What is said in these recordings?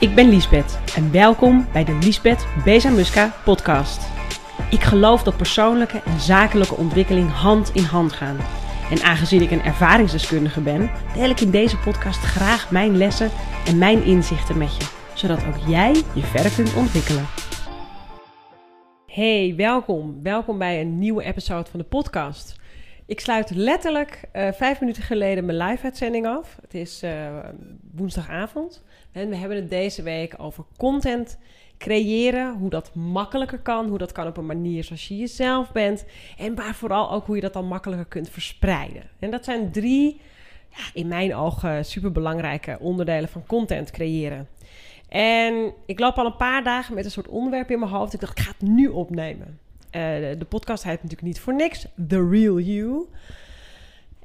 Ik ben Liesbeth en welkom bij de Liesbeth Bezamuska podcast. Ik geloof dat persoonlijke en zakelijke ontwikkeling hand in hand gaan. En aangezien ik een ervaringsdeskundige ben, deel ik in deze podcast graag mijn lessen en mijn inzichten met je, zodat ook jij je verder kunt ontwikkelen. Hey, welkom. Welkom bij een nieuwe episode van de podcast. Ik sluit letterlijk uh, vijf minuten geleden mijn live-uitzending af. Het is uh, woensdagavond. En we hebben het deze week over content creëren. Hoe dat makkelijker kan. Hoe dat kan op een manier zoals je jezelf bent. En maar vooral ook hoe je dat dan makkelijker kunt verspreiden. En dat zijn drie, ja, in mijn ogen, superbelangrijke onderdelen van content creëren. En ik loop al een paar dagen met een soort onderwerp in mijn hoofd. Ik dacht, ik ga het nu opnemen. Uh, de podcast heet natuurlijk niet voor niks. The Real You.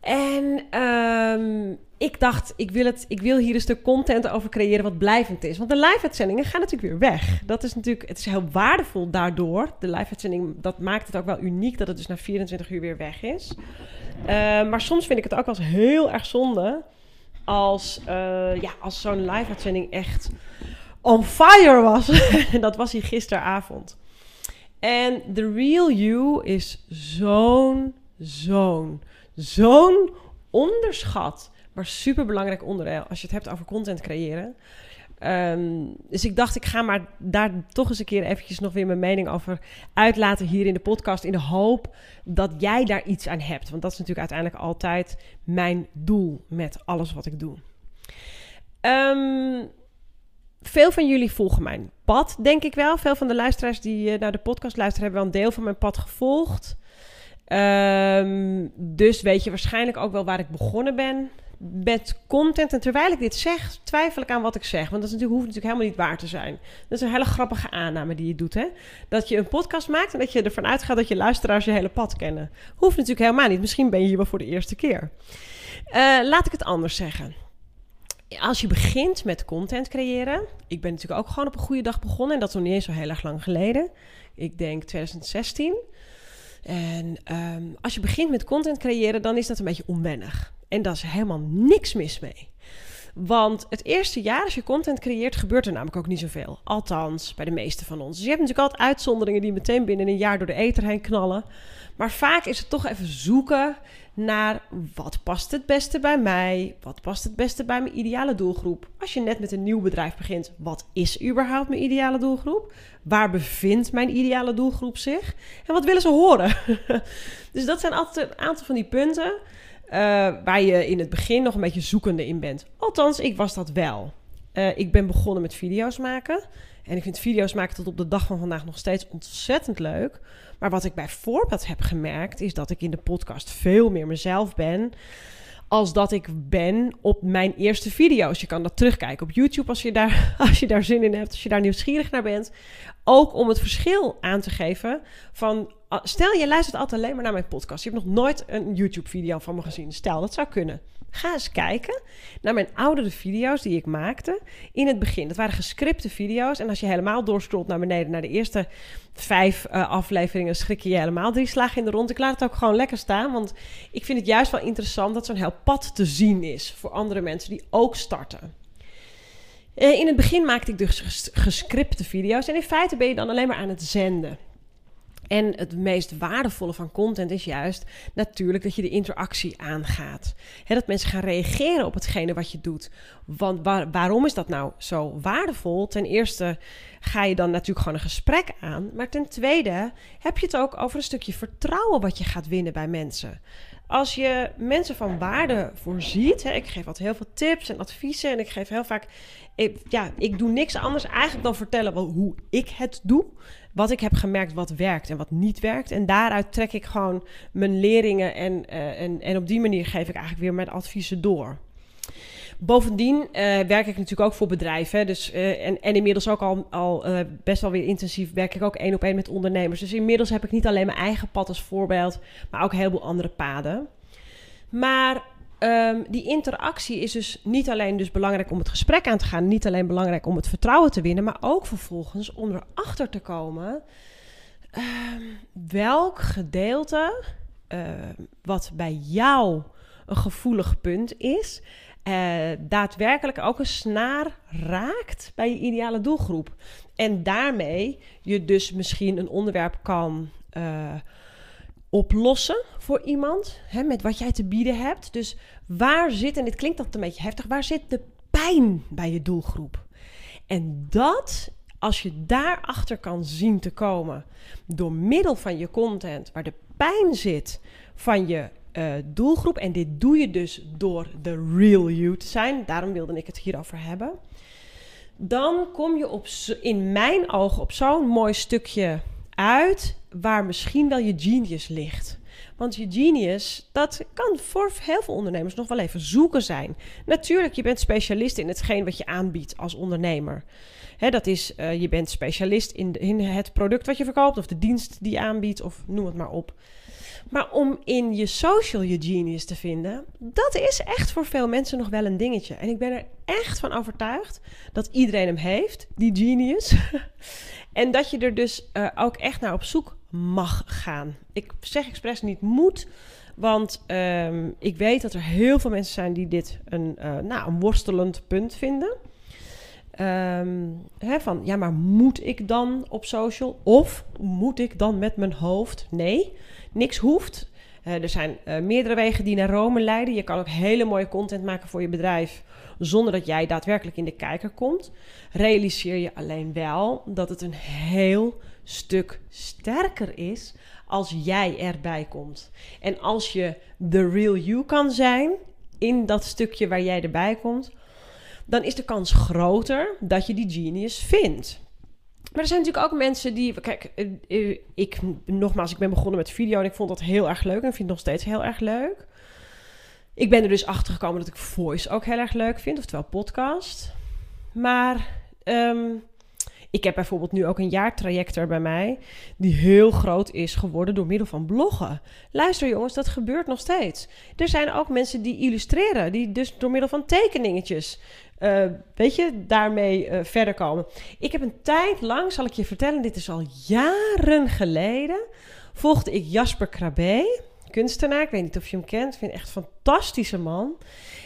En um, ik dacht, ik wil, het, ik wil hier een stuk content over creëren wat blijvend is. Want de live-uitzendingen gaan natuurlijk weer weg. Dat is natuurlijk, het is heel waardevol daardoor. De live-uitzending, dat maakt het ook wel uniek dat het dus na 24 uur weer weg is. Uh, maar soms vind ik het ook wel eens heel erg zonde als, uh, ja, als zo'n live-uitzending echt on fire was. En dat was hij gisteravond. En The Real You is zo'n, zo'n, zo'n onderschat maar super belangrijk onderdeel als je het hebt over content creëren. Um, dus ik dacht, ik ga maar daar toch eens een keer eventjes nog weer mijn mening over uitlaten hier in de podcast. In de hoop dat jij daar iets aan hebt. Want dat is natuurlijk uiteindelijk altijd mijn doel met alles wat ik doe. Um, veel van jullie volgen mijn pad, denk ik wel. Veel van de luisteraars die uh, naar de podcast luisteren, hebben wel een deel van mijn pad gevolgd. Um, dus weet je waarschijnlijk ook wel waar ik begonnen ben met content. En terwijl ik dit zeg, twijfel ik aan wat ik zeg. Want dat hoeft natuurlijk helemaal niet waar te zijn. Dat is een hele grappige aanname die je doet. Hè? Dat je een podcast maakt en dat je ervan uitgaat dat je luisteraars je hele pad kennen. Hoeft natuurlijk helemaal niet. Misschien ben je hier wel voor de eerste keer. Uh, laat ik het anders zeggen. Als je begint met content creëren. Ik ben natuurlijk ook gewoon op een goede dag begonnen. En dat is nog niet zo heel erg lang geleden. Ik denk 2016. En um, als je begint met content creëren, dan is dat een beetje onwennig. En daar is helemaal niks mis mee. Want het eerste jaar, als je content creëert, gebeurt er namelijk ook niet zoveel. Althans, bij de meeste van ons. Dus je hebt natuurlijk altijd uitzonderingen die meteen binnen een jaar door de ether heen knallen. Maar vaak is het toch even zoeken naar wat past het beste bij mij? Wat past het beste bij mijn ideale doelgroep? Als je net met een nieuw bedrijf begint, wat is überhaupt mijn ideale doelgroep? Waar bevindt mijn ideale doelgroep zich? En wat willen ze horen? dus dat zijn altijd een aantal van die punten uh, waar je in het begin nog een beetje zoekende in bent. Althans, ik was dat wel. Uh, ik ben begonnen met video's maken. En ik vind video's maken tot op de dag van vandaag nog steeds ontzettend leuk. Maar wat ik bijvoorbeeld heb gemerkt, is dat ik in de podcast veel meer mezelf ben. Als dat ik ben op mijn eerste video's. Je kan dat terugkijken op YouTube als je, daar, als je daar zin in hebt, als je daar nieuwsgierig naar bent. Ook om het verschil aan te geven van Stel, je luistert altijd alleen maar naar mijn podcast. Je hebt nog nooit een YouTube-video van me gezien. Stel, dat zou kunnen. Ga eens kijken naar mijn oudere video's die ik maakte in het begin. Dat waren gescripte video's. En als je helemaal doorscrollt naar beneden, naar de eerste vijf uh, afleveringen, schrik je helemaal drie slagen in de rond. Ik laat het ook gewoon lekker staan, want ik vind het juist wel interessant dat zo'n heel pad te zien is voor andere mensen die ook starten. Uh, in het begin maakte ik dus gescripte video's en in feite ben je dan alleen maar aan het zenden. En het meest waardevolle van content is juist natuurlijk dat je de interactie aangaat. dat mensen gaan reageren op hetgene wat je doet. Want waarom is dat nou zo waardevol? Ten eerste ga je dan natuurlijk gewoon een gesprek aan. Maar ten tweede heb je het ook over een stukje vertrouwen wat je gaat winnen bij mensen. Als je mensen van waarde voorziet, hè, ik geef altijd heel veel tips en adviezen en ik geef heel vaak, ik, ja, ik doe niks anders eigenlijk dan vertellen hoe ik het doe wat ik heb gemerkt wat werkt en wat niet werkt. En daaruit trek ik gewoon mijn leringen en, uh, en, en op die manier geef ik eigenlijk weer mijn adviezen door. Bovendien uh, werk ik natuurlijk ook voor bedrijven. Dus, uh, en, en inmiddels ook al, al uh, best wel weer intensief werk ik ook één op één met ondernemers. Dus inmiddels heb ik niet alleen mijn eigen pad als voorbeeld, maar ook een heleboel andere paden. Maar Um, die interactie is dus niet alleen dus belangrijk om het gesprek aan te gaan, niet alleen belangrijk om het vertrouwen te winnen, maar ook vervolgens om erachter te komen um, welk gedeelte wat bij jou een gevoelig punt is, uh, daadwerkelijk ook een snaar raakt bij je ideale doelgroep. En daarmee je dus misschien een onderwerp kan uh, oplossen voor iemand hè, met wat jij te bieden hebt. Dus waar zit, en dit klinkt dat een beetje heftig, waar zit de pijn bij je doelgroep? En dat, als je daarachter kan zien te komen door middel van je content, waar de pijn zit van je uh, doelgroep. En dit doe je dus door de real you te zijn. Daarom wilde ik het hierover hebben. Dan kom je op, in mijn ogen op zo'n mooi stukje uit waar misschien wel je genius ligt. Want je genius, dat kan voor heel veel ondernemers nog wel even zoeken zijn. Natuurlijk, je bent specialist in hetgeen wat je aanbiedt als ondernemer. He, dat is, uh, je bent specialist in, in het product wat je verkoopt of de dienst die je aanbiedt of noem het maar op. Maar om in je social je genius te vinden, dat is echt voor veel mensen nog wel een dingetje. En ik ben er echt van overtuigd dat iedereen hem heeft, die genius. en dat je er dus uh, ook echt naar op zoek mag gaan. Ik zeg expres niet moet, want um, ik weet dat er heel veel mensen zijn die dit een, uh, nou, een worstelend punt vinden. Um, hè, van ja, maar moet ik dan op social? Of moet ik dan met mijn hoofd? Nee, niks hoeft. Er zijn uh, meerdere wegen die naar Rome leiden. Je kan ook hele mooie content maken voor je bedrijf zonder dat jij daadwerkelijk in de kijker komt. Realiseer je alleen wel dat het een heel stuk sterker is als jij erbij komt. En als je the real you kan zijn in dat stukje waar jij erbij komt, dan is de kans groter dat je die genius vindt. Maar er zijn natuurlijk ook mensen die. Kijk, eh, eh, ik nogmaals, ik ben begonnen met video en ik vond dat heel erg leuk. En vind het nog steeds heel erg leuk. Ik ben er dus achter gekomen dat ik voice ook heel erg leuk vind, oftewel podcast. Maar um, ik heb bijvoorbeeld nu ook een jaartraject er bij mij, die heel groot is geworden door middel van bloggen. Luister jongens, dat gebeurt nog steeds. Er zijn ook mensen die illustreren, die dus door middel van tekeningetjes, uh, weet je, daarmee uh, verder komen. Ik heb een tijd lang, zal ik je vertellen, dit is al jaren geleden, volgde ik Jasper Krabbe kunstenaar. Ik weet niet of je hem kent. Ik vind echt een fantastische man.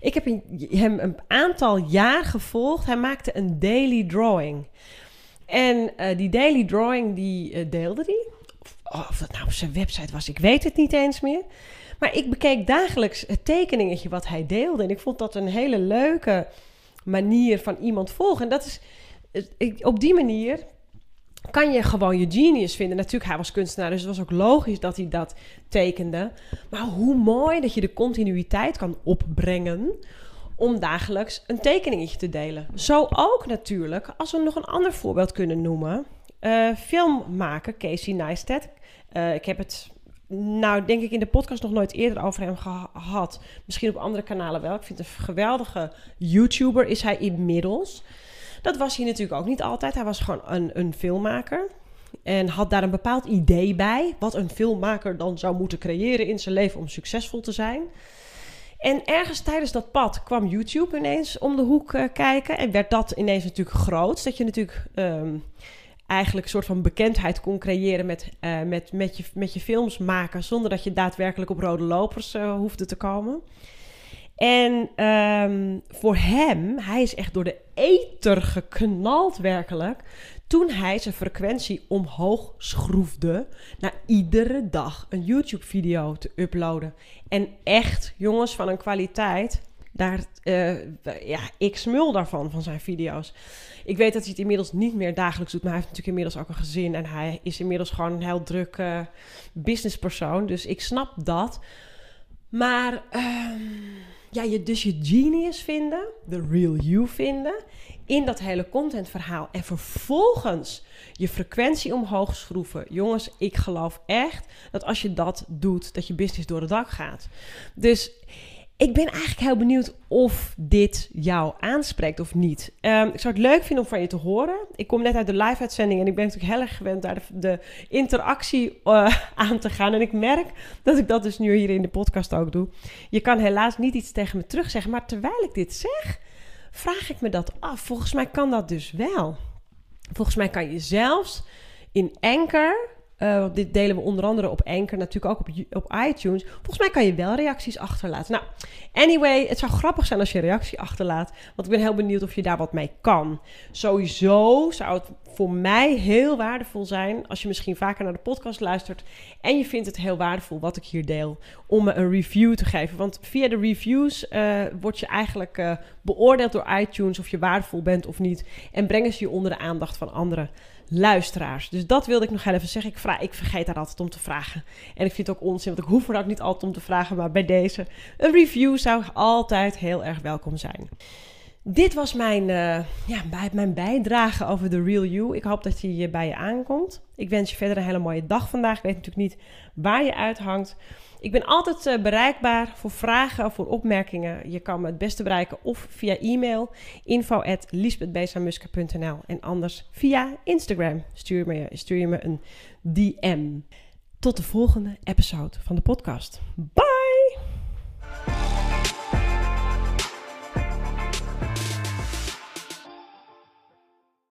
Ik heb hem een aantal jaar gevolgd. Hij maakte een daily drawing. En uh, die daily drawing die deelde hij. Of, of, dat nou op zijn website was, ik weet het niet eens meer. Maar ik bekeek dagelijks het tekeningetje wat hij deelde. En ik vond dat een hele leuke manier van iemand volgen. En dat is, ik, op die manier kan je gewoon je genius vinden. Natuurlijk, hij was kunstenaar, dus het was ook logisch dat hij dat tekende. Maar hoe mooi dat je de continuïteit kan opbrengen om dagelijks een tekeningetje te delen. Zo ook natuurlijk, als we nog een ander voorbeeld kunnen noemen. Uh, filmmaker Casey Neistat. Uh, ik heb het, nou denk ik in de podcast nog nooit eerder over hem gehad. Misschien op andere kanalen wel. Ik vind een geweldige YouTuber is hij inmiddels. Dat was hij natuurlijk ook niet altijd. Hij was gewoon een, een filmmaker. En had daar een bepaald idee bij. Wat een filmmaker dan zou moeten creëren in zijn leven om succesvol te zijn. En ergens tijdens dat pad kwam YouTube ineens om de hoek uh, kijken. En werd dat ineens natuurlijk groot. Dat je natuurlijk um, eigenlijk een soort van bekendheid kon creëren met, uh, met, met, je, met je films maken. Zonder dat je daadwerkelijk op rode lopers uh, hoefde te komen. En um, voor hem, hij is echt door de ether geknald werkelijk. Toen hij zijn frequentie omhoog schroefde naar iedere dag een YouTube-video te uploaden. En echt, jongens, van een kwaliteit. Daar, uh, ja, ik smul daarvan, van zijn video's. Ik weet dat hij het inmiddels niet meer dagelijks doet, maar hij heeft natuurlijk inmiddels ook een gezin. En hij is inmiddels gewoon een heel druk businesspersoon. Dus ik snap dat. Maar uh, ja, je, dus je genius vinden, de real you vinden, in dat hele contentverhaal. En vervolgens je frequentie omhoog schroeven. Jongens, ik geloof echt dat als je dat doet, dat je business door het dak gaat. Dus ik ben eigenlijk heel benieuwd of dit jou aanspreekt of niet. Um, ik zou het leuk vinden om van je te horen. Ik kom net uit de live-uitzending en ik ben natuurlijk heel erg gewend daar de, interactie uh, aan te gaan. En ik merk dat ik dat dus nu hier in de podcast ook doe. Je kan helaas niet iets tegen me terugzeggen, maar terwijl ik dit zeg, vraag ik me dat af. Volgens mij kan dat dus wel. Volgens mij kan je zelfs in Anchor Uh, dit delen we onder andere op Anchor, natuurlijk ook op, op iTunes. Volgens mij kan je wel reacties achterlaten. Nou, anyway, het zou grappig zijn als je reactie achterlaat. Want ik ben heel benieuwd of je daar wat mee kan. Sowieso zou het voor mij heel waardevol zijn als je misschien vaker naar de podcast luistert en je vindt het heel waardevol wat ik hier deel, om me een review te geven. Want via de reviews uh, word je eigenlijk uh, beoordeeld door iTunes of je waardevol bent of niet en brengen ze je onder de aandacht van anderen luisteraars. Dus dat wilde ik nog even zeggen. Ik, vraag, ik vergeet daar altijd om te vragen. En ik vind het ook onzin, want ik hoef er ook niet altijd om te vragen. Maar bij deze, een review zou altijd heel erg welkom zijn. Dit was mijn, uh, ja, mijn bijdrage over de Real You. Ik hoop dat die bij je aankomt. Ik wens je verder een hele mooie dag vandaag. Ik weet natuurlijk niet waar je uithangt. Ik ben altijd uh, bereikbaar voor vragen of voor opmerkingen. Je kan me het beste bereiken of via e-mail info@liesbethbesamuska.nl en anders via Instagram. Stuur, me, stuur je me een DM. Tot de volgende episode van de podcast. Bye!